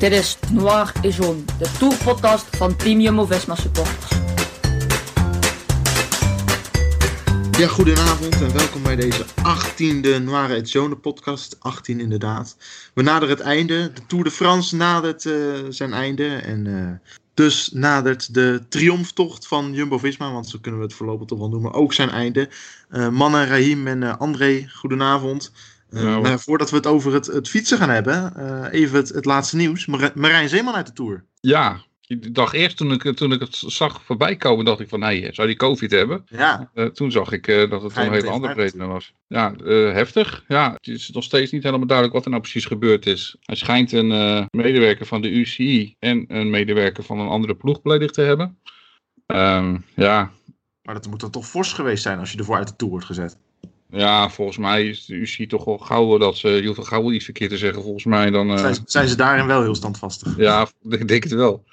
Dit is Noir et Jaune, de tourpodcast van Team Jumbo-Visma supporters. Ja, goedenavond en welkom bij deze 18e Noire et Jaune podcast. 18 inderdaad. We naderen het einde. De Tour de France nadert eh, zijn einde. En eh, dus nadert de triomftocht van Jumbo-Visma, want zo kunnen we het voorlopig toch wel noemen, ook zijn einde. Eh mannen, Rahim en André, goedenavond. Eh, Nou. maar voordat we het over het, het fietsen gaan hebben, eh, even het, het laatste nieuws. Mar- Marijn Zeeman uit de Tour. Ja, ik dacht eerst toen ik, toen ik het zag voorbij komen, dacht ik van, nee, zou die COVID hebben? Ja, Eh, toen zag ik dat het een hele andere reden was. Ja, heftig. Ja, het is nog steeds niet helemaal duidelijk wat er nou precies gebeurd is. Hij schijnt een medewerker van de UCI en een medewerker van een andere ploeg beledigd te hebben. Ehm, ja, maar dat moet dan toch fors geweest zijn als je ervoor uit de Tour wordt gezet. Ja, volgens mij is de UCI toch wel gauw dat ze, al gauw iets verkeerd te zeggen volgens mij. Dan, eh, Zijn, zijn ze daarin wel heel standvastig? Ja, ik denk het wel.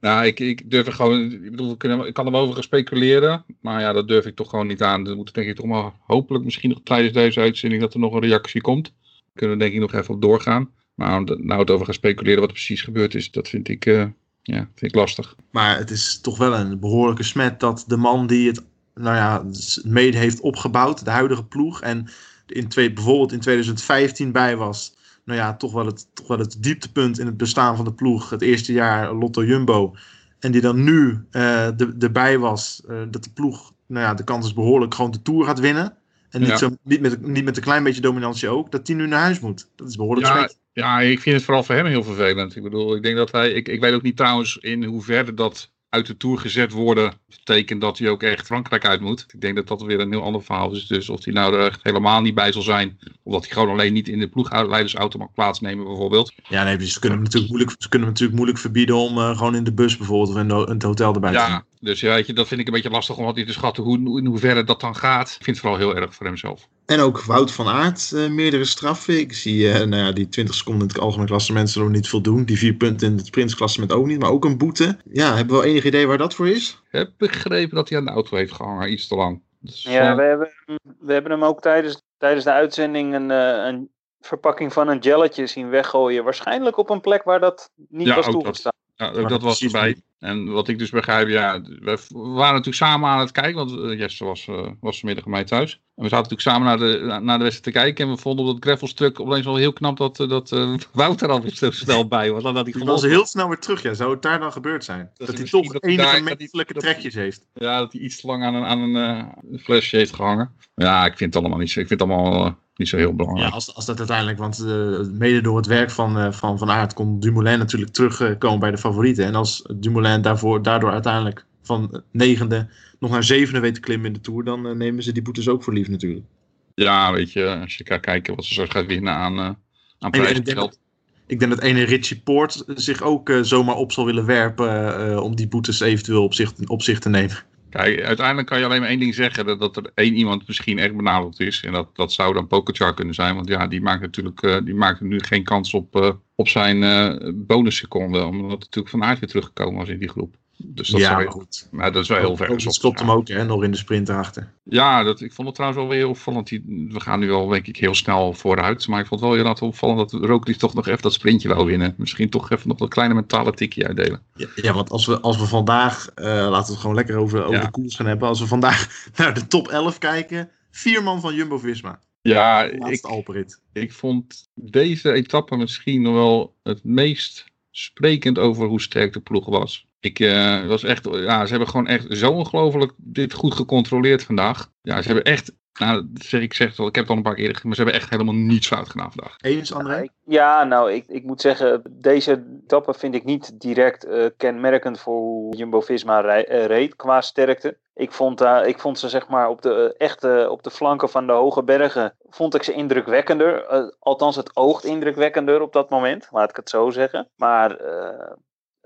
Nou, ik, ik durf er gewoon. Ik bedoel, ik kan er wel over gaan speculeren. Maar ja, dat durf ik toch gewoon niet aan. Dan moet denk ik toch maar hopelijk misschien nog tijdens deze uitzending dat er nog een reactie komt. Kunnen we denk ik nog even op doorgaan. Maar om er nou het over gaan speculeren wat er precies gebeurd is, dat vind ik, eh, ja, vind ik lastig. Maar het is toch wel een behoorlijke smet dat de man die het nou ja, mede heeft opgebouwd, de huidige ploeg, en in twee, bijvoorbeeld in 2015 bij was, nou ja, toch wel, het, toch wel het dieptepunt in het bestaan van de ploeg, het eerste jaar Lotto Jumbo, en die dan nu eh, de, erbij was, eh, dat de ploeg, nou ja, de kans is behoorlijk gewoon de Tour gaat winnen. En niet, Ja. zo, niet, met, niet met een klein beetje dominantie ook, dat die nu naar huis moet. Dat is behoorlijk Ja. Ja, ik vind het vooral voor hem heel vervelend. Ik bedoel, ik denk dat hij. Ik, ik weet ook niet trouwens in hoeverre dat uit de tour gezet worden. betekent dat hij ook echt Frankrijk uit moet. Ik denk dat dat weer een heel ander verhaal is. Dus of hij nou er echt helemaal niet bij zal zijn. Of dat hij gewoon alleen niet in de ploegleidersauto mag plaatsnemen, bijvoorbeeld. Ja, nee, ze kunnen, hem natuurlijk moeilijk, ze kunnen hem natuurlijk moeilijk verbieden om eh, gewoon in de bus bijvoorbeeld of in, de- in het hotel erbij te zijn. Dus ja, weet je, dat vind ik een beetje lastig om altijd te schatten hoe, in hoeverre dat dan gaat. Ik vind het vooral heel erg voor hemzelf. En ook Wout van Aert, eh, meerdere straffen. Ik zie eh, nou ja, die 20 seconden in het algemeen klassement zullen we niet voldoen. Die vier punten in het sprintsklassement ook niet, maar ook een boete. Ja, hebben we wel enig idee waar dat voor is? Ik heb begrepen dat hij aan de auto heeft gehangen, iets te lang. Dus, Ja, eh, we hebben, we hebben hem ook tijdens, tijdens de uitzending een, eh, een verpakking van een gelletje zien weggooien. Waarschijnlijk op een plek waar dat niet Ja, was dat. toegestaan. Ja, ook dat was erbij. En wat ik dus begrijp, ja, we waren natuurlijk samen aan het kijken, want eh, Jesse was, eh, was vanmiddag bij mij thuis. En we zaten natuurlijk samen naar de, na- naar de wedstrijd te kijken en we vonden op dat gravelstuk opeens wel heel knap dat, eh, dat eh, Wouter al zo snel bij was. Had hij Die was heel snel weer terug, ja. Zou het daar dan gebeurd zijn? Dat, hij toch dat enige daar- dat menselijke dat trekjes heeft. Ja, dat hij iets te lang aan een, aan een flesje heeft gehangen. Ja, ik vind het allemaal niet zo, ik vind het allemaal niet zo heel belangrijk. Ja, als, als dat uiteindelijk, want mede door het werk van, van Van Aert kon Dumoulin natuurlijk terugkomen bij de favorieten. En als Dumoulin daarvoor, daardoor uiteindelijk van negende nog naar zevende weet te klimmen in de Tour, dan eh, nemen ze die boetes ook voor lief natuurlijk. Ja, weet je, als je gaat kijken wat ze zo gaat winnen aan, eh aan En- en prijsgeld. ik denk dat ene Richie Poort zich ook eh, zomaar op zal willen werpen om die boetes eventueel op zich, op zich te nemen. Uiteindelijk kan je alleen maar één ding zeggen: dat, dat er één iemand misschien echt benaderd is. En dat, dat zou dan Pokerchar kunnen zijn. Want ja, die maakt natuurlijk eh, die maakt nu geen kans op, eh, op zijn eh bonusseconde. Omdat natuurlijk Van Aert weer teruggekomen was in die groep. Dus dat, ja, zou, maar goed. maar dat is wel heel ver Dat stopt hem ook hè, nog in de sprint erachter. Ja, dat, ik vond het trouwens wel weer opvallend. Die, we gaan nu al, denk ik, heel snel vooruit. Maar ik vond het wel heel opvallend dat Roglic toch nog even dat sprintje wou winnen. Misschien toch even nog dat kleine mentale tikje uitdelen. Ja, ja, want als we, als we vandaag, eh, laten we het gewoon lekker over, over Ja. de koers gaan hebben. Als we vandaag naar de top 11 kijken, vier man van Jumbo-Visma. Ja, ik, Alperit. ik vond deze etappe misschien nog wel het meest sprekend over hoe sterk de ploeg was. Ik eh, was echt, ja, ze hebben gewoon echt zo ongelooflijk dit goed gecontroleerd vandaag. Ja, ze hebben echt, nou, zeg ik zeg het al, ik heb het al een paar keer eerder gezegd, maar ze hebben echt helemaal niets fout gedaan vandaag. Eens, André? Ja, nou, ik, ik moet zeggen, deze etappe vind ik niet direct eh, kenmerkend voor hoe Jumbo-Visma eh, reed qua sterkte. Ik vond, uh, ik vond ze zeg maar op de, echte, op de flanken van de hoge bergen, vond ik ze indrukwekkender. Uh, althans, het oogt indrukwekkender op dat moment, laat ik het zo zeggen. Maar uh,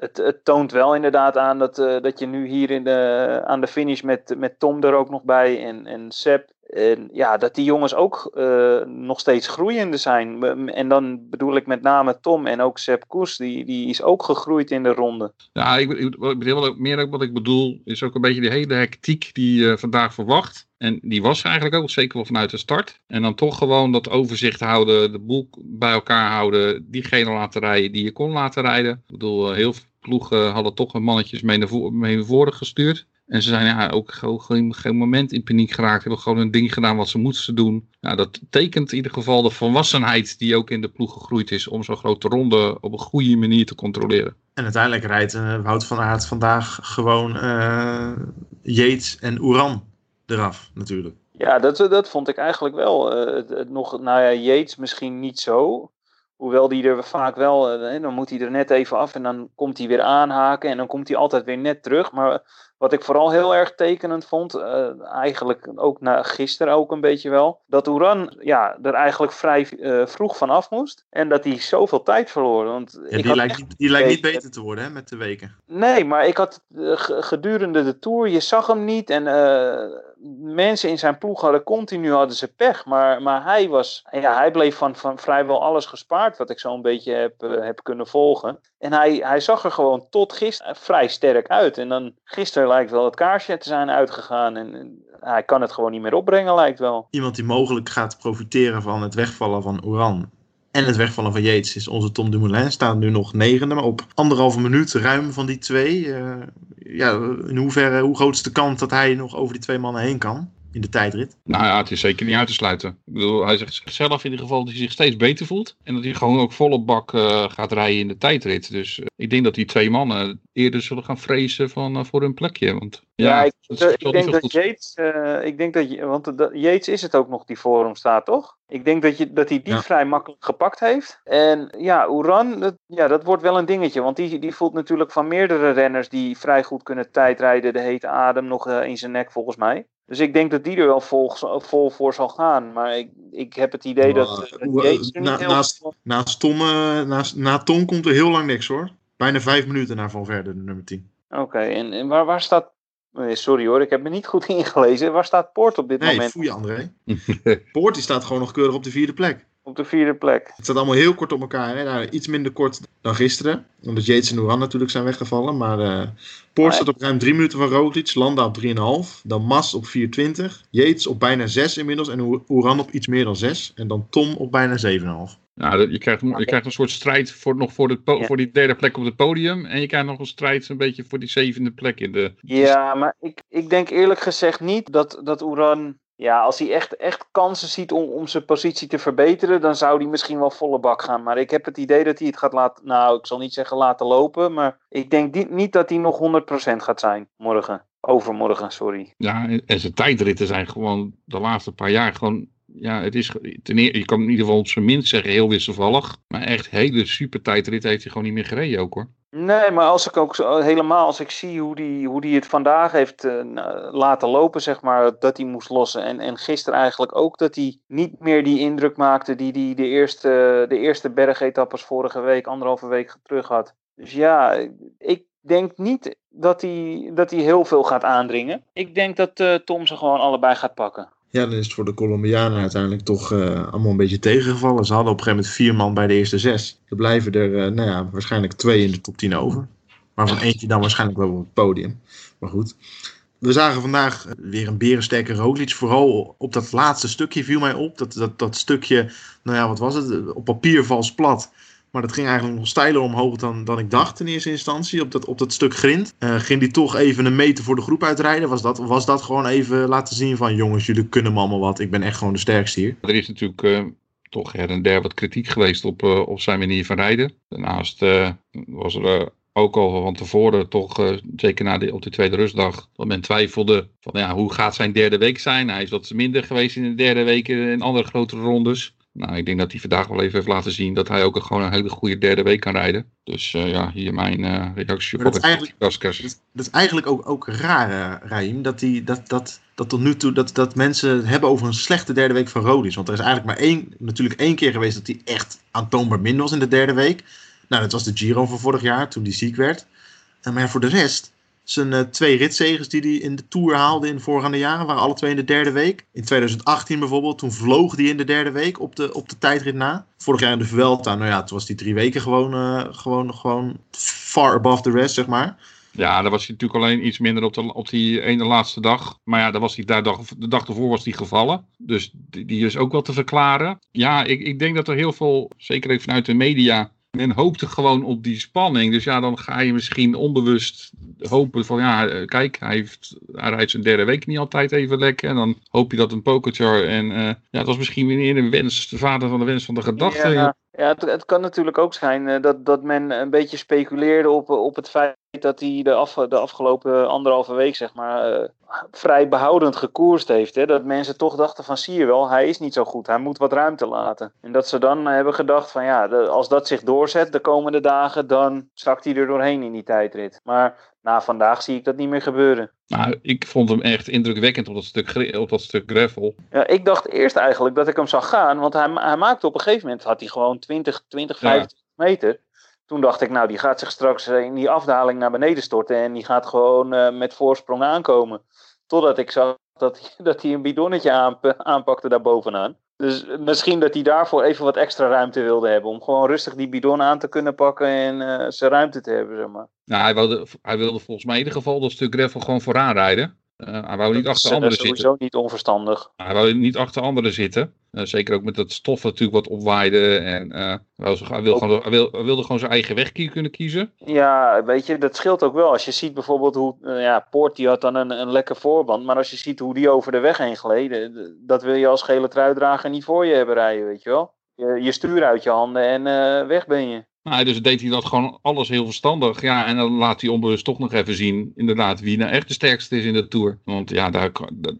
het, het, toont wel inderdaad aan dat, dat je nu hier in de, aan de finish met, met Tom er ook nog bij en, en Seb en ja, dat die jongens ook uh, nog steeds groeiende zijn. En dan bedoel ik met name Tom en ook Sepp Koes. Die, die is ook gegroeid in de ronde. Ja, ik, ik, ik, meer wat ik bedoel is ook een beetje die hele hectiek die je uh, vandaag verwacht. En die was eigenlijk ook zeker wel vanuit de start. En dan toch gewoon dat overzicht houden, de boel bij elkaar houden. Diegene laten rijden die je kon laten rijden. Ik bedoel, heel veel ploegen hadden toch een mannetjes mee naar voren gestuurd. En ze zijn ja, ook geen, geen moment in paniek geraakt. Hebben gewoon een ding gedaan wat ze moesten doen. Nou, dat tekent in ieder geval de volwassenheid die ook in de ploeg gegroeid is. Om zo'n grote ronde op een goede manier te controleren. En uiteindelijk rijdt uh, Wout van Aert vandaag gewoon uh, Yates en Oeran eraf natuurlijk. Ja, dat, dat vond ik eigenlijk wel. Uh, het, het nog, nou ja, Yates misschien niet zo. Hoewel die er vaak wel, dan moet hij er net even af en dan komt hij weer aanhaken en dan komt hij altijd weer net terug. Maar wat ik vooral heel erg tekenend vond, uh, eigenlijk ook na gisteren ook een beetje wel, dat Oeran ja, er eigenlijk vrij uh, vroeg vanaf moest. En dat hij zoveel tijd verloor. Want ja, die, lijkt, niet, die lijkt niet beter te worden hè, met de weken. Nee, maar ik had gedurende de Tour, je zag hem niet. En mensen in zijn ploeg hadden continu hadden ze pech. Maar, maar hij, was, ja, hij bleef van, van vrijwel alles gespaard, wat ik zo'n beetje heb, heb kunnen volgen. En hij, hij zag er gewoon tot gisteren vrij sterk uit. En dan gisteren lijkt wel het kaarsje te zijn uitgegaan. En, hij kan het gewoon niet meer opbrengen, lijkt wel. Iemand die mogelijk gaat profiteren van het wegvallen van Oran. En het wegvallen van Yates is onze Tom Dumoulin. Staat nu nog negende, maar op anderhalve minuut ruim van die twee. Uh, ja, in hoeverre, hoe groot is de kans dat hij nog over die twee mannen heen kan? in de tijdrit? Nou ja, het is zeker niet uit te sluiten. Ik bedoel, hij zegt zelf in ieder geval dat hij zich steeds beter voelt. En dat hij gewoon ook volle bak uh, gaat rijden in de tijdrit. Dus uh, ik denk dat die twee mannen eerder zullen gaan vrezen van, voor hun plekje. Want, ja, ja ik, ik denk dat Yates, ik denk dat, want de, Yates is het ook nog die voor hem staat, toch? Ik denk dat, je, dat hij die ja. vrij makkelijk gepakt heeft. En ja, Oeran, dat, ja, dat wordt wel een dingetje. Want die, die voelt natuurlijk van meerdere renners die vrij goed kunnen tijdrijden. De hete adem nog in zijn nek volgens mij. Dus ik denk dat die er wel vol, vol voor zal gaan. Maar ik, ik heb het idee dat, uh, Yates er na, niet heel naast, naast, Tom, naast, na Tom komt er heel lang niks hoor. Bijna vijf minuten naar Van Verder, de nummer 10. Oké, okay, en, en waar, waar staat... Sorry hoor, ik heb me niet goed ingelezen. Waar staat Poort op dit nee, moment? Nee, André. Poort die staat gewoon nog keurig op de vierde plek. Op de vierde plek. Het staat allemaal heel kort op elkaar. Hè? Nou, iets minder kort dan gisteren. Omdat Yates en Oeran natuurlijk zijn weggevallen. Maar uh, Poort staat op ruim 3 minuten van Roglic. Landa op 3,5. Dan Mas op 4,20. Yates op bijna 6 inmiddels. En Oeran op iets meer dan 6. En dan Tom op bijna 7,5. Nou, je krijgt, je krijgt een soort strijd voor, nog voor, de ja. voor die derde plek op het podium. En je krijgt nog een strijd een beetje voor die zevende plek in de... Ja, maar ik, ik denk eerlijk gezegd niet dat, dat Oeran ja, als hij echt, echt kansen ziet om, om zijn positie te verbeteren, dan zou hij misschien wel volle bak gaan. Maar ik heb het idee dat hij het gaat laten, nou, ik zal niet zeggen laten lopen, maar ik denk niet dat hij nog 100% gaat zijn morgen. Overmorgen, sorry. Ja, en zijn tijdritten zijn gewoon de laatste paar jaar gewoon ja, het is, ten je kan in ieder geval op zijn minst zeggen heel wisselvallig. Maar echt hele super tijdrit heeft hij gewoon niet meer gereden ook hoor. Nee, maar als ik ook helemaal als ik zie hoe die, hoe die het vandaag heeft uh, laten lopen, zeg maar, dat hij moest lossen. En, en gisteren eigenlijk ook dat hij niet meer die indruk maakte die hij de eerste, de eerste bergetappes vorige week, anderhalve week terug had. Dus ja, ik denk niet dat hij, dat hij heel veel gaat aandringen. Ik denk dat uh, Tom ze gewoon allebei gaat pakken. Ja, dan is het voor de Colombianen uiteindelijk toch uh, allemaal een beetje tegengevallen. Ze hadden op een gegeven moment vier man bij de eerste zes. Er blijven er uh, nou ja, waarschijnlijk twee in de top 10 over. Waarvan eentje dan waarschijnlijk wel op het podium. Maar goed. We zagen vandaag weer een berensterke Roglic. Vooral op dat laatste stukje viel mij op. Dat, dat, dat stukje, nou ja, wat was het? Op papier vals plat. Maar dat ging eigenlijk nog steiler omhoog dan, dan ik dacht in eerste instantie. Op dat, op dat stuk grind. Uh, ging die toch even een meter voor de groep uitrijden? Was dat, was dat gewoon even laten zien van... jongens, jullie kunnen allemaal wat. Ik ben echt gewoon de sterkste hier. Er is natuurlijk uh, toch her en der wat kritiek geweest op, uh, op zijn manier van rijden. Daarnaast was er ook al van tevoren toch, zeker na de, op de tweede rustdag... dat men twijfelde van ja, hoe gaat zijn derde week zijn. Hij is wat minder geweest in de derde week in andere grotere rondes. Nou, ik denk dat hij vandaag wel even heeft laten zien dat hij ook gewoon een hele goede derde week kan rijden. Dus uh, ja, hier mijn uh, reactie op dat is eigenlijk-. Dat, is eigenlijk ook, ook raar, eh, Raim, dat, die, dat, dat, dat tot nu toe dat, dat mensen het hebben over een slechte derde week van Rodis. Want er is eigenlijk maar één, natuurlijk één keer geweest dat hij echt aantoonbaar minder was in de derde week. Nou, dat was de Giro van vorig jaar, toen die ziek werd. En maar voor de rest, zijn eh, twee ritzegens die hij in de Tour haalde in de voorgaande jaren, waren alle twee in de derde week. In 2018 bijvoorbeeld, toen vloog hij in de derde week op de, op de tijdrit na. Vorig jaar in de Vuelta, nou ja, toen was hij drie weken gewoon, eh, gewoon, gewoon far above the rest, zeg maar. Ja, daar was hij natuurlijk alleen iets minder op, de, op die ene laatste dag. Maar ja, daar was hij, daar dag, de dag ervoor was hij gevallen. Dus die, die is ook wel te verklaren. Ja, ik, ik denk dat er heel veel, zeker vanuit de media, men hoopte gewoon op die spanning. Dus ja, dan ga je misschien onbewust hopen van ja, eh, kijk, hij, rijdt zijn derde week niet altijd even lekker. En dan hoop je dat een Pogacar en eh, ja, het was misschien weer een wens, de vader van de wens van de gedachte. Ja, ja het, kan natuurlijk ook zijn eh, dat, dat men een beetje speculeerde op, op het feit dat hij de, de afgelopen anderhalve week, zeg maar, eh, vrij behoudend gekoerst heeft. Hè? Dat mensen toch dachten van, zie je wel, hij is niet zo goed, hij moet wat ruimte laten. En dat ze dan hebben gedacht van, ja, als dat zich doorzet de komende dagen, dan zakt hij er doorheen in die tijdrit. Maar vandaag zie ik dat niet meer gebeuren. Nou, ik vond hem echt indrukwekkend op dat stuk, op dat stuk gravel. Ja, ik dacht eerst eigenlijk dat ik hem zag gaan, want hij, hij maakte op een gegeven moment, had hij gewoon 20, 20 Ja. 25 meter. Toen dacht ik, nou, die gaat zich straks in die afdaling naar beneden storten en die gaat gewoon eh, met voorsprong aankomen. Totdat ik zag dat hij, dat hij een bidonnetje aanp- aanpakte daar bovenaan. Dus misschien dat hij daarvoor even wat extra ruimte wilde hebben. Om gewoon rustig die bidon aan te kunnen pakken en eh, zijn ruimte te hebben, zeg maar. Nou, hij wilde, hij wilde volgens mij in ieder geval dat stuk gravel gewoon vooraan rijden. Eh, hij wou niet Dat achter eh, anderen zitten. sowieso niet onverstandig. Hij wou niet achter anderen zitten. Eh, zeker ook met dat stof natuurlijk wat opwaaide. En eh, hij, wou zo- hij, wil gewoon, hij, wil, hij wilde gewoon zijn eigen weg kunnen kiezen. Ja, weet je, dat scheelt ook wel. Als je ziet bijvoorbeeld hoe, eh, ja, Poort die had dan een, een lekker voorband, maar als je ziet hoe die over de weg heen gleden, d- dat wil je als gele truidrager niet voor je hebben rijden, weet je wel. Je, je stuur uit je handen en eh, weg ben je. Nou, dus deed hij dat gewoon alles heel verstandig. Ja, en dan laat hij onbewust toch nog even zien, inderdaad, wie nou echt de sterkste is in de Tour. Want ja, daar,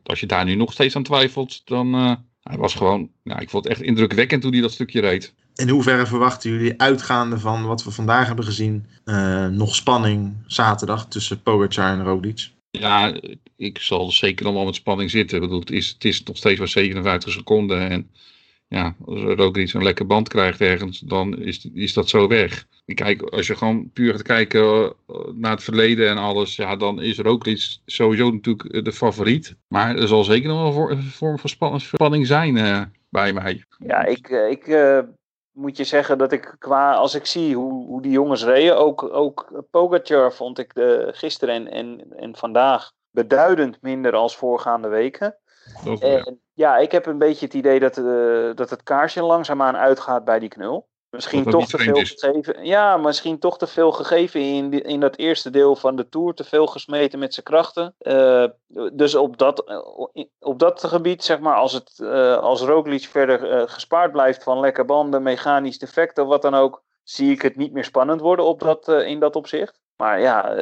als je daar nu nog steeds aan twijfelt, dan... eh, hij was gewoon... Ja, ik vond het echt indrukwekkend hoe hij dat stukje reed. In hoeverre verwachten jullie, uitgaande van wat we vandaag hebben gezien, eh, nog spanning zaterdag tussen Pogacar en Roglic? Ja, ik zal zeker nog wel met spanning zitten. Ik bedoel, het, is, het is nog steeds maar 57 seconden. En ja, als Roglic een lekker band krijgt ergens, dan is, is dat zo weg. En Kijk, als je gewoon puur gaat kijken eh, naar het verleden en alles, ja, dan is Roglic sowieso natuurlijk eh, de favoriet. Maar er zal zeker nog wel een vorm van span- spanning zijn eh, bij mij. Ja, ik, ik moet je zeggen dat ik qua, als ik zie hoe, hoe die jongens reden, ook, ook Pogacar vond ik gisteren en, en, en vandaag beduidend minder als voorgaande weken. Dat, ja. En ja, ik heb een beetje het idee dat, eh, dat het kaarsje langzaamaan uitgaat bij die knul. Misschien toch te veel is. gegeven. Ja, misschien toch te veel gegeven in, die- in dat eerste deel van de tour. Te veel gesmeten met zijn krachten. Eh, dus op dat, eh, op dat gebied, zeg maar, als, het, als Roglic verder gespaard blijft van lekke banden, mechanisch defect of wat dan ook, zie ik het niet meer spannend worden op dat, in dat opzicht. Maar ja,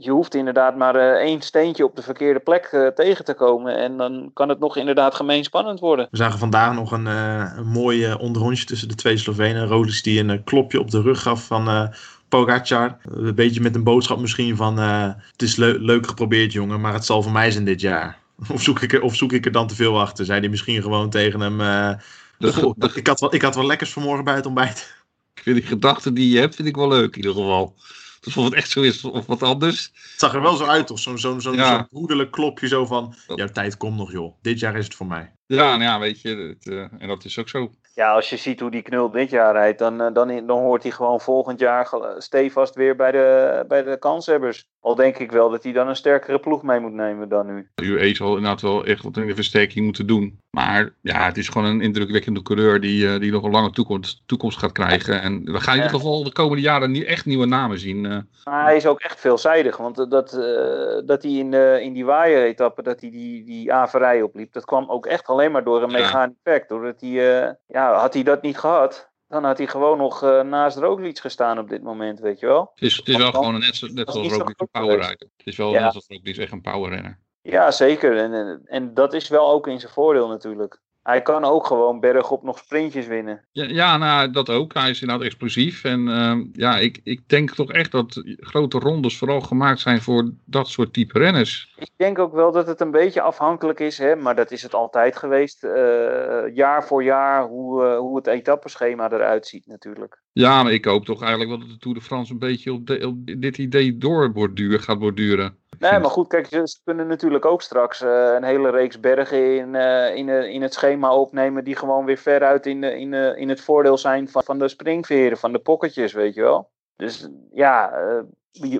je hoeft inderdaad maar eh, één steentje op de verkeerde plek eh, tegen te komen. En dan kan het nog inderdaad gemeen spannend worden. We zagen vandaag nog een, eh, een mooi onderrondje tussen de twee Slovenen. Roglic die een klopje op de rug gaf van eh Pogacar. Een beetje met een boodschap misschien van... eh, het is leu- leuk geprobeerd jongen, maar het zal voor mij zijn dit jaar. Of zoek ik er, of zoek ik er dan te veel achter? Zei hij misschien gewoon tegen hem... eh, De- "Goh, de- ik, had wel, ik had wel lekkers vanmorgen bij het ontbijt. Ik vind die gedachten die je hebt, vind ik wel leuk in ieder geval. Dus of het echt zo is of wat anders. Het zag er wel zo uit toch? Zo'n zo'n zo'n Ja. klopje zo van... Jouw tijd komt nog joh. Dit jaar is het voor mij. Ja, nou ja, weet je. Het, eh, en dat is ook zo. Ja, als je ziet hoe die knul dit jaar rijdt, dan, eh, dan, dan hoort hij gewoon volgend jaar ge- stevast weer bij de, bij de kanshebbers. Al denk ik wel dat hij dan een sterkere ploeg mee moet nemen dan nu. UE zal inderdaad wel echt wat in de versterking moeten doen. Maar ja, het is gewoon een indrukwekkende coureur die, eh, die nog een lange toekomst, toekomst gaat krijgen. En we gaan in ieder geval de komende jaren niet, echt nieuwe namen zien. eh. Maar hij is ook echt veelzijdig, want eh, dat, eh, dat hij in, de, in die waaieretappe, dat hij die, die averij opliep, dat kwam ook echt alleen maar door een Ja. mechanisch effect. Doordat hij, eh, ja, had hij dat niet gehad, dan had hij gewoon nog eh, naast Roglic gestaan op dit moment, weet je wel. Het is, het is wel dan- gewoon een net, zo- net zoals Roglic een powerrijder. Het is wel Ja. net als Roglic echt een powerrenner. Ja, zeker. En, en, en dat is wel ook in zijn voordeel natuurlijk. Hij kan ook gewoon bergop nog sprintjes winnen. Ja, ja, nou, dat ook. Hij is inderdaad explosief. En ehm, ja, ik, ik denk toch echt dat grote rondes vooral gemaakt zijn voor dat soort type renners. Ik denk ook wel dat het een beetje afhankelijk is, hè, maar dat is het altijd geweest. eh, jaar voor jaar hoe, eh, hoe het etappeschema eruit ziet natuurlijk. Ja, maar ik hoop toch eigenlijk wel dat de Tour de France een beetje op, de- op dit idee door gaat borduren. Nee, maar goed, kijk, ze kunnen natuurlijk ook straks eh, een hele reeks bergen in, eh, in, eh, in het schema opnemen die gewoon weer veruit in, in, in het voordeel zijn van, van de springveren, van de pocketjes, weet je wel. Dus ja,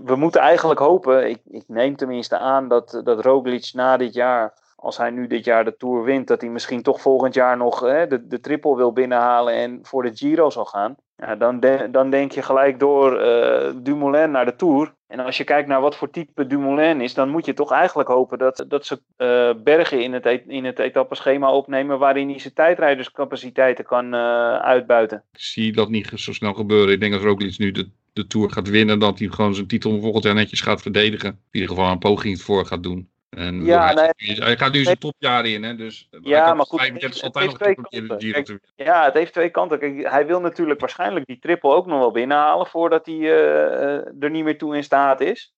we, moeten eigenlijk hopen, ik, ik neem tenminste aan dat, dat Roglic na dit jaar, als hij nu dit jaar de Tour wint, dat hij misschien toch volgend jaar nog de, de triple wil binnenhalen en voor de Giro zal gaan. Ja, dan, dan denk je gelijk door eh, Dumoulin naar de Tour. En als je kijkt naar wat voor type Dumoulin is, dan moet je toch eigenlijk hopen dat, dat ze eh, bergen in het, et- in het etappeschema opnemen waarin hij zijn tijdrijderscapaciteiten kan eh, uitbuiten. Ik zie dat niet zo snel gebeuren. Ik denk dat Roglic nu de, de Tour gaat winnen, dat hij gewoon zijn titel volgend jaar netjes gaat verdedigen. In ieder geval een poging voor gaat doen. En Ja, hij, nee. hij gaat nu zijn topjaar in, hè, dus Ja, maar goed, 35 het altijd heeft twee kanten. Kijk. Ja, het heeft twee kanten. Kijk, hij wil natuurlijk waarschijnlijk die triple ook nog wel binnenhalen voordat hij eh, er niet meer toe in staat is.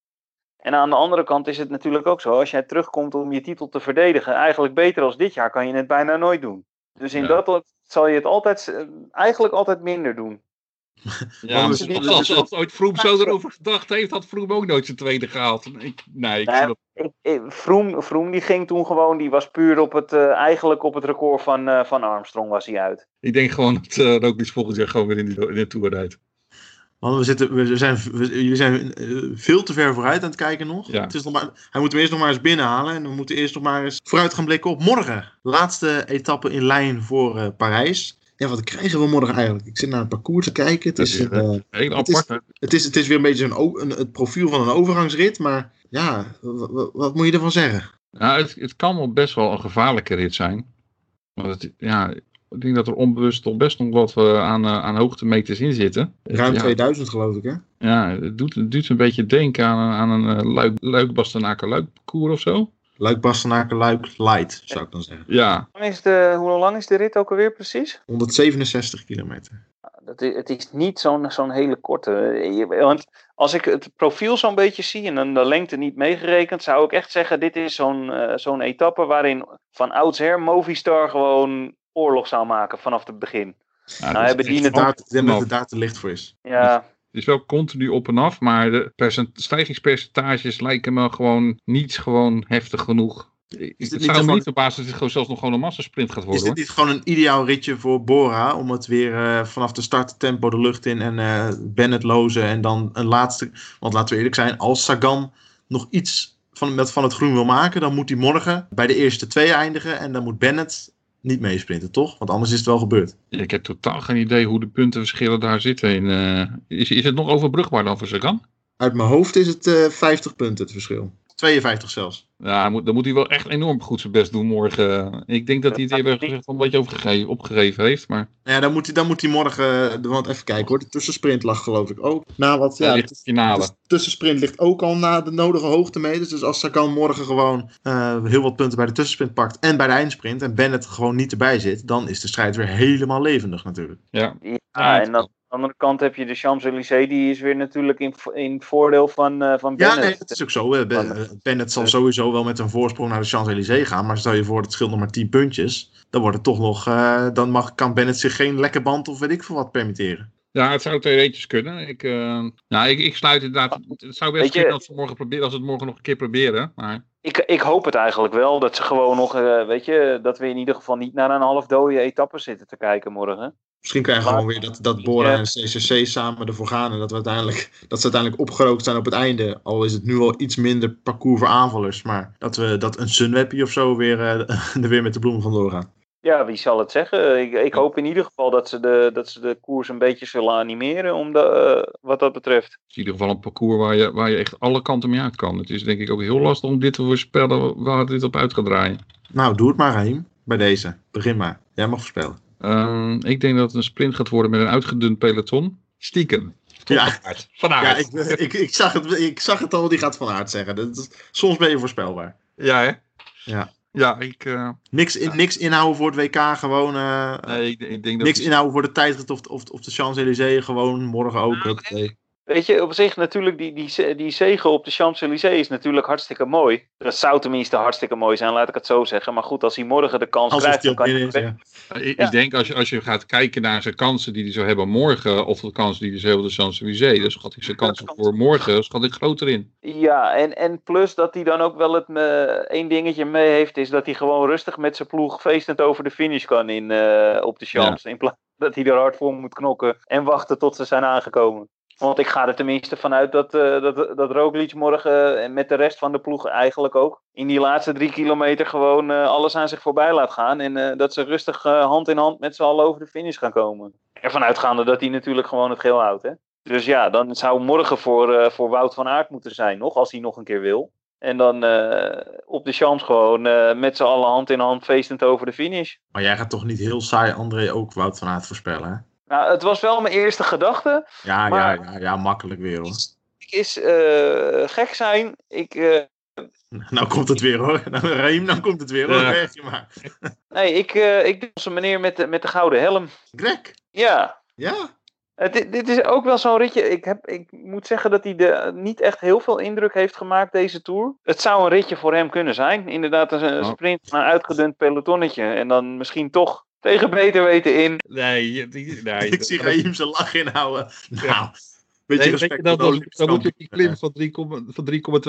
En aan de andere kant is het natuurlijk ook zo, als jij terugkomt om je titel te verdedigen, eigenlijk beter als dit jaar kan je het bijna nooit doen. Dus in Ja. dat zal je het altijd, eh, eigenlijk altijd minder doen. Ja, als, als, als ooit Froome zo erover gedacht heeft, had Froome ook nooit zijn tweede gehaald. Nee, ik Nee, Froome, Froome die ging toen gewoon, die was puur op het, eh, eigenlijk op het record van, eh, van Armstrong was hij uit. ik denk gewoon dat uh, Roglic volgend jaar gewoon weer in, die, in de Tour rijdt. Want we, zitten, we zijn, we, jullie zijn veel te ver vooruit aan het kijken nog. Ja. Het is nog maar, hij moet hem eerst nog maar eens binnenhalen. En we moeten eerst nog maar eens vooruit gaan blikken op morgen. Laatste etappe in lijn voor eh, Parijs. Ja, wat krijgen we morgen eigenlijk? Ik zit naar het parcours te kijken. Het is, Ja, een, eh, Heel Het is- apart. het is, het is weer een beetje een, een, het profiel van een overgangsrit. Maar ja, wat, moet je ervan zeggen? Nou, het, het kan wel best wel een gevaarlijke rit zijn. Want het, ja, ik denk dat er onbewust toch best nog wat eh, aan, eh, aan hoogtemeters in zitten. Ruim ja, 2000 geloof ik hè? Ja, het doet, het doet een beetje denken aan, een- aan een luik, luik bastenaken luik parcours of zo. Luik Bastenaken Luik Light zou ik dan zeggen. Ja, Hoe lang is de, hoe lang is de rit ook alweer precies? 167 kilometer. Dat is, het is niet zo'n zo'n hele korte. Je- Want als ik het profiel zo'n beetje zie en dan de lengte niet meegerekend, zou ik echt zeggen: dit is zo'n eh, zo'n etappe waarin van oudsher Movistar gewoon oorlog zou maken vanaf het begin. ja Nou, dat is hebben die het ik denk dat het daar te licht voor is. Ja, is wel continu op en af, maar de percent, stijgingspercentages lijken me gewoon niet gewoon heftig genoeg. Ik- dit Het niet zou me gewoon- niet verbazen dat het gewoon zelfs nog gewoon een massasprint gaat Is worden. dit hoor. niet gewoon een ideaal ritje voor Bora om het weer eh, vanaf de start tempo de lucht in en eh Bennett lozen en dan een laatste. Want laten we eerlijk zijn, als Sagan nog iets van, met van het groen wil maken, dan moet hij morgen bij de eerste twee eindigen en dan moet Bennett niet meesprinten, toch? Want anders is het wel gebeurd. Ik heb totaal geen idee hoe de puntenverschillen daar zitten. In, eh, is, is het nog overbrugbaar dan voor Sagan? Uit mijn hoofd is het eh 50 punten het verschil. 52 zelfs. Ja, dan moet, dan moet hij wel echt enorm goed zijn best doen morgen. Ik denk dat hij het eerlijk gezegd een beetje overgegeven, opgegeven heeft. Maar Nou ja, dan moet hij, dan moet hij morgen. eh, Want even kijken hoor. De tussensprint lag geloof ik ook. Na wat. ja, Ja, de finale. de tussensprint ligt ook al na de nodige hoogtemeters. Dus als Sagan morgen gewoon eh, heel wat punten bij de tussensprint pakt. En bij de eindsprint. En Bennett gewoon niet erbij zit. Dan is de strijd weer helemaal levendig natuurlijk. Ja, ja, en dan, de andere kant heb je de Champs-Élysées, die is weer natuurlijk in, in het voordeel van, eh van Ja, Bennett. nee, dat is ook zo. eh, Ben- eh, Bennett zal sowieso wel met een voorsprong naar de Champs-Élysées gaan. Maar stel je voor, het scheelt nog maar 10 puntjes. Dan wordt het toch nog. eh, dan mag, kan Bennett zich geen lekke band of weet ik veel wat permitteren. ja het zou theoretisch kunnen. Ik, eh, nou, ik, ik sluit inderdaad. Het zou best kunnen als, ze morgen proberen, als we het morgen nog een keer proberen. Maar Ik, ik hoop het eigenlijk wel, dat ze gewoon nog, eh, weet je, dat we in ieder geval niet naar een half dode etappe zitten te kijken morgen. Misschien krijgen we gewoon weer dat, dat Bora en CCC samen ervoor gaan. En dat, we uiteindelijk, dat ze uiteindelijk opgerookt zijn op het einde. Al is het nu al iets minder parcours voor aanvallers. Maar dat we dat een Sunwebje of zo weer, eh, er weer met de bloemen vandoor gaan. Ja, wie zal het zeggen? Ik, ik hoop in ieder geval dat ze, de, dat ze de koers een beetje zullen animeren om de, eh, wat dat betreft. het is in ieder geval een parcours waar je, waar je echt alle kanten mee uit kan. Het is denk ik ook heel lastig om dit te voorspellen waar dit op uit gaat draaien. Nou, doe het maar, Raim. Bij deze. Begin maar. Jij mag voorspellen. Ehm, ik denk dat het een sprint gaat worden met een uitgedund peloton. Stiekem. Ja. Van Aert. Van Ja, ik, ik, ik, zag het, ik zag het al, die gaat van aard zeggen. Dat is, soms ben je voorspelbaar. Ja, hè? Ja, ik, uh, niks, in, niks inhouden voor het WK, gewoon. Uh, nee, ik, ik denk dat niks inhouden voor de tijdrit of, of, of de Champs-Élysées, gewoon morgen ook. Nou, nee. Weet je, op zich natuurlijk, die, die, die zegen op de Champs-Élysées is natuurlijk hartstikke mooi. Dat zou tenminste hartstikke mooi zijn, laat ik het zo zeggen. Maar goed, als hij morgen de kans krijgt, dan kan ja. Ik, ik denk, als je, als je gaat kijken naar zijn kansen die hij zou hebben morgen, of de kansen die hij zou hebben op de Champs-Élysées, dan schat ik zijn kansen voor morgen schat ik groter in. Ja, en, en plus dat hij dan ook wel het uh, één dingetje mee heeft, is dat hij gewoon rustig met zijn ploeg feestend over de finish kan in, uh, op de Champs. In plaats dat hij er hard voor moet knokken en wachten tot ze zijn aangekomen. Want ik ga er tenminste vanuit dat, uh, dat, dat Roglic morgen en met de rest van de ploeg eigenlijk ook in die laatste drie kilometer gewoon uh, alles aan zich voorbij laat gaan. En dat ze rustig hand in hand met z'n allen over de finish gaan komen. Ervan uitgaande dat hij natuurlijk gewoon het geel houdt. Hè? Dus ja, dan zou morgen voor, voor Wout van Aert moeten zijn nog, als hij nog een keer wil. En dan op de Champs gewoon met z'n allen hand in hand feestend over de finish. Maar jij gaat toch niet heel saai André ook Wout van Aert voorspellen hè? Nou, het was wel mijn eerste gedachte. Ja, maar ja, ja, ja, makkelijk weer hoor. Is uh, gek zijn. Ik. Uh... Nou komt het weer hoor. Nou, Raim, dan komt het weer hoor. Ja. je maar. nee, ik, uh, ik denk een meneer met de, met de gouden helm. Greg? Ja. Ja? dit, dit is ook wel zo'n ritje. Ik, heb, ik moet zeggen dat hij de, niet echt heel veel indruk heeft gemaakt deze tour. Het zou een ritje voor hem kunnen zijn. Inderdaad, een oh. sprint naar een uitgedund pelotonnetje. En dan misschien toch tegen beter weten in. Nee, die, nee ik zie Raheem zijn lach inhouden. Nou, ja. beetje nee, respect dan, dan, dan moet je die klim van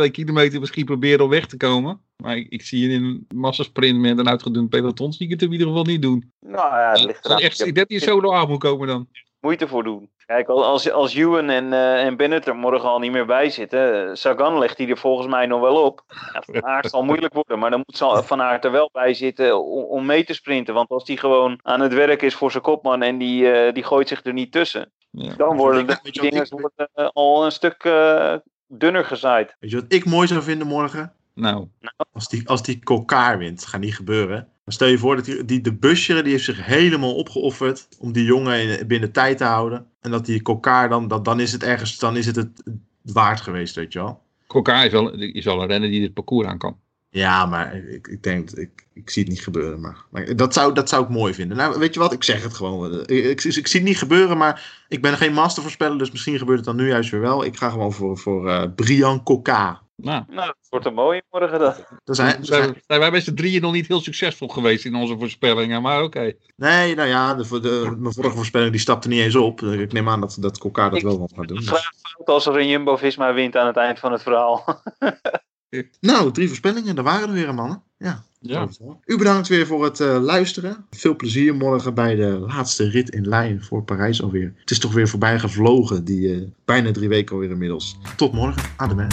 3,2 kilometer misschien proberen om weg te komen. Maar ik, ik zie je in een massasprint met een uitgedund peloton, zie ik het in ieder geval niet doen. Nou ja, het ligt eraan. Echt, ik denk dat je solo aan moet komen dan. Moeite voor doen. Kijk, als, als Ewan en, uh, en Bennett er morgen al niet meer bij zitten, Sagan legt hij er volgens mij nog wel op. Ja, van Aert zal moeilijk worden, maar dan moet Van Aert er wel bij zitten om, om mee te sprinten. Want als die gewoon aan het werk is voor zijn kopman en die, uh, die gooit zich er niet tussen, ja. dan worden de dingen worden, uh, al een stuk dunner gezaaid. Weet je wat ik mooi zou vinden morgen? Nou. Als die, als die Kokaar wint, dat gaat niet gebeuren. Maar stel je voor dat die, die de busje, die heeft zich helemaal opgeofferd om die jongen in, binnen tijd te houden. En dat die Kokaar dan, dat, dan is het ergens, dan is het het waard geweest, weet je wel. Kokaar is wel, is wel een renner die het parcours aan kan. Ja, maar ik, ik denk, ik, ik zie het niet gebeuren. Maar, maar, dat, zou, dat zou ik mooi vinden. Nou, weet je wat, ik zeg het gewoon. Ik, ik, ik, zie het niet gebeuren, maar ik ben geen mastervoorspeller, dus misschien gebeurt het dan nu juist weer wel. Ik ga gewoon voor, voor uh, Brian Koka. Nou, nou, het wordt een mooie morgen dan. Er zijn, zijn, zijn wij met z'n drieën nog niet heel succesvol geweest in onze voorspellingen, maar oké. Okay. Nee, nou ja, de, de, mijn vorige voorspelling die stapte niet eens op. Ik neem aan dat, dat Kokka dat ik, wel gaat doen. Vraag fout als er een Jumbo-Visma wint aan het eind van het verhaal. nou, drie voorspellingen, daar waren er weer, mannen. Ja. ja. U bedankt weer voor het uh, luisteren. Veel plezier morgen bij de laatste rit in lijn voor Parijs alweer. Het is toch weer voorbij gevlogen, die uh, bijna drie weken alweer inmiddels. Tot morgen. Adem.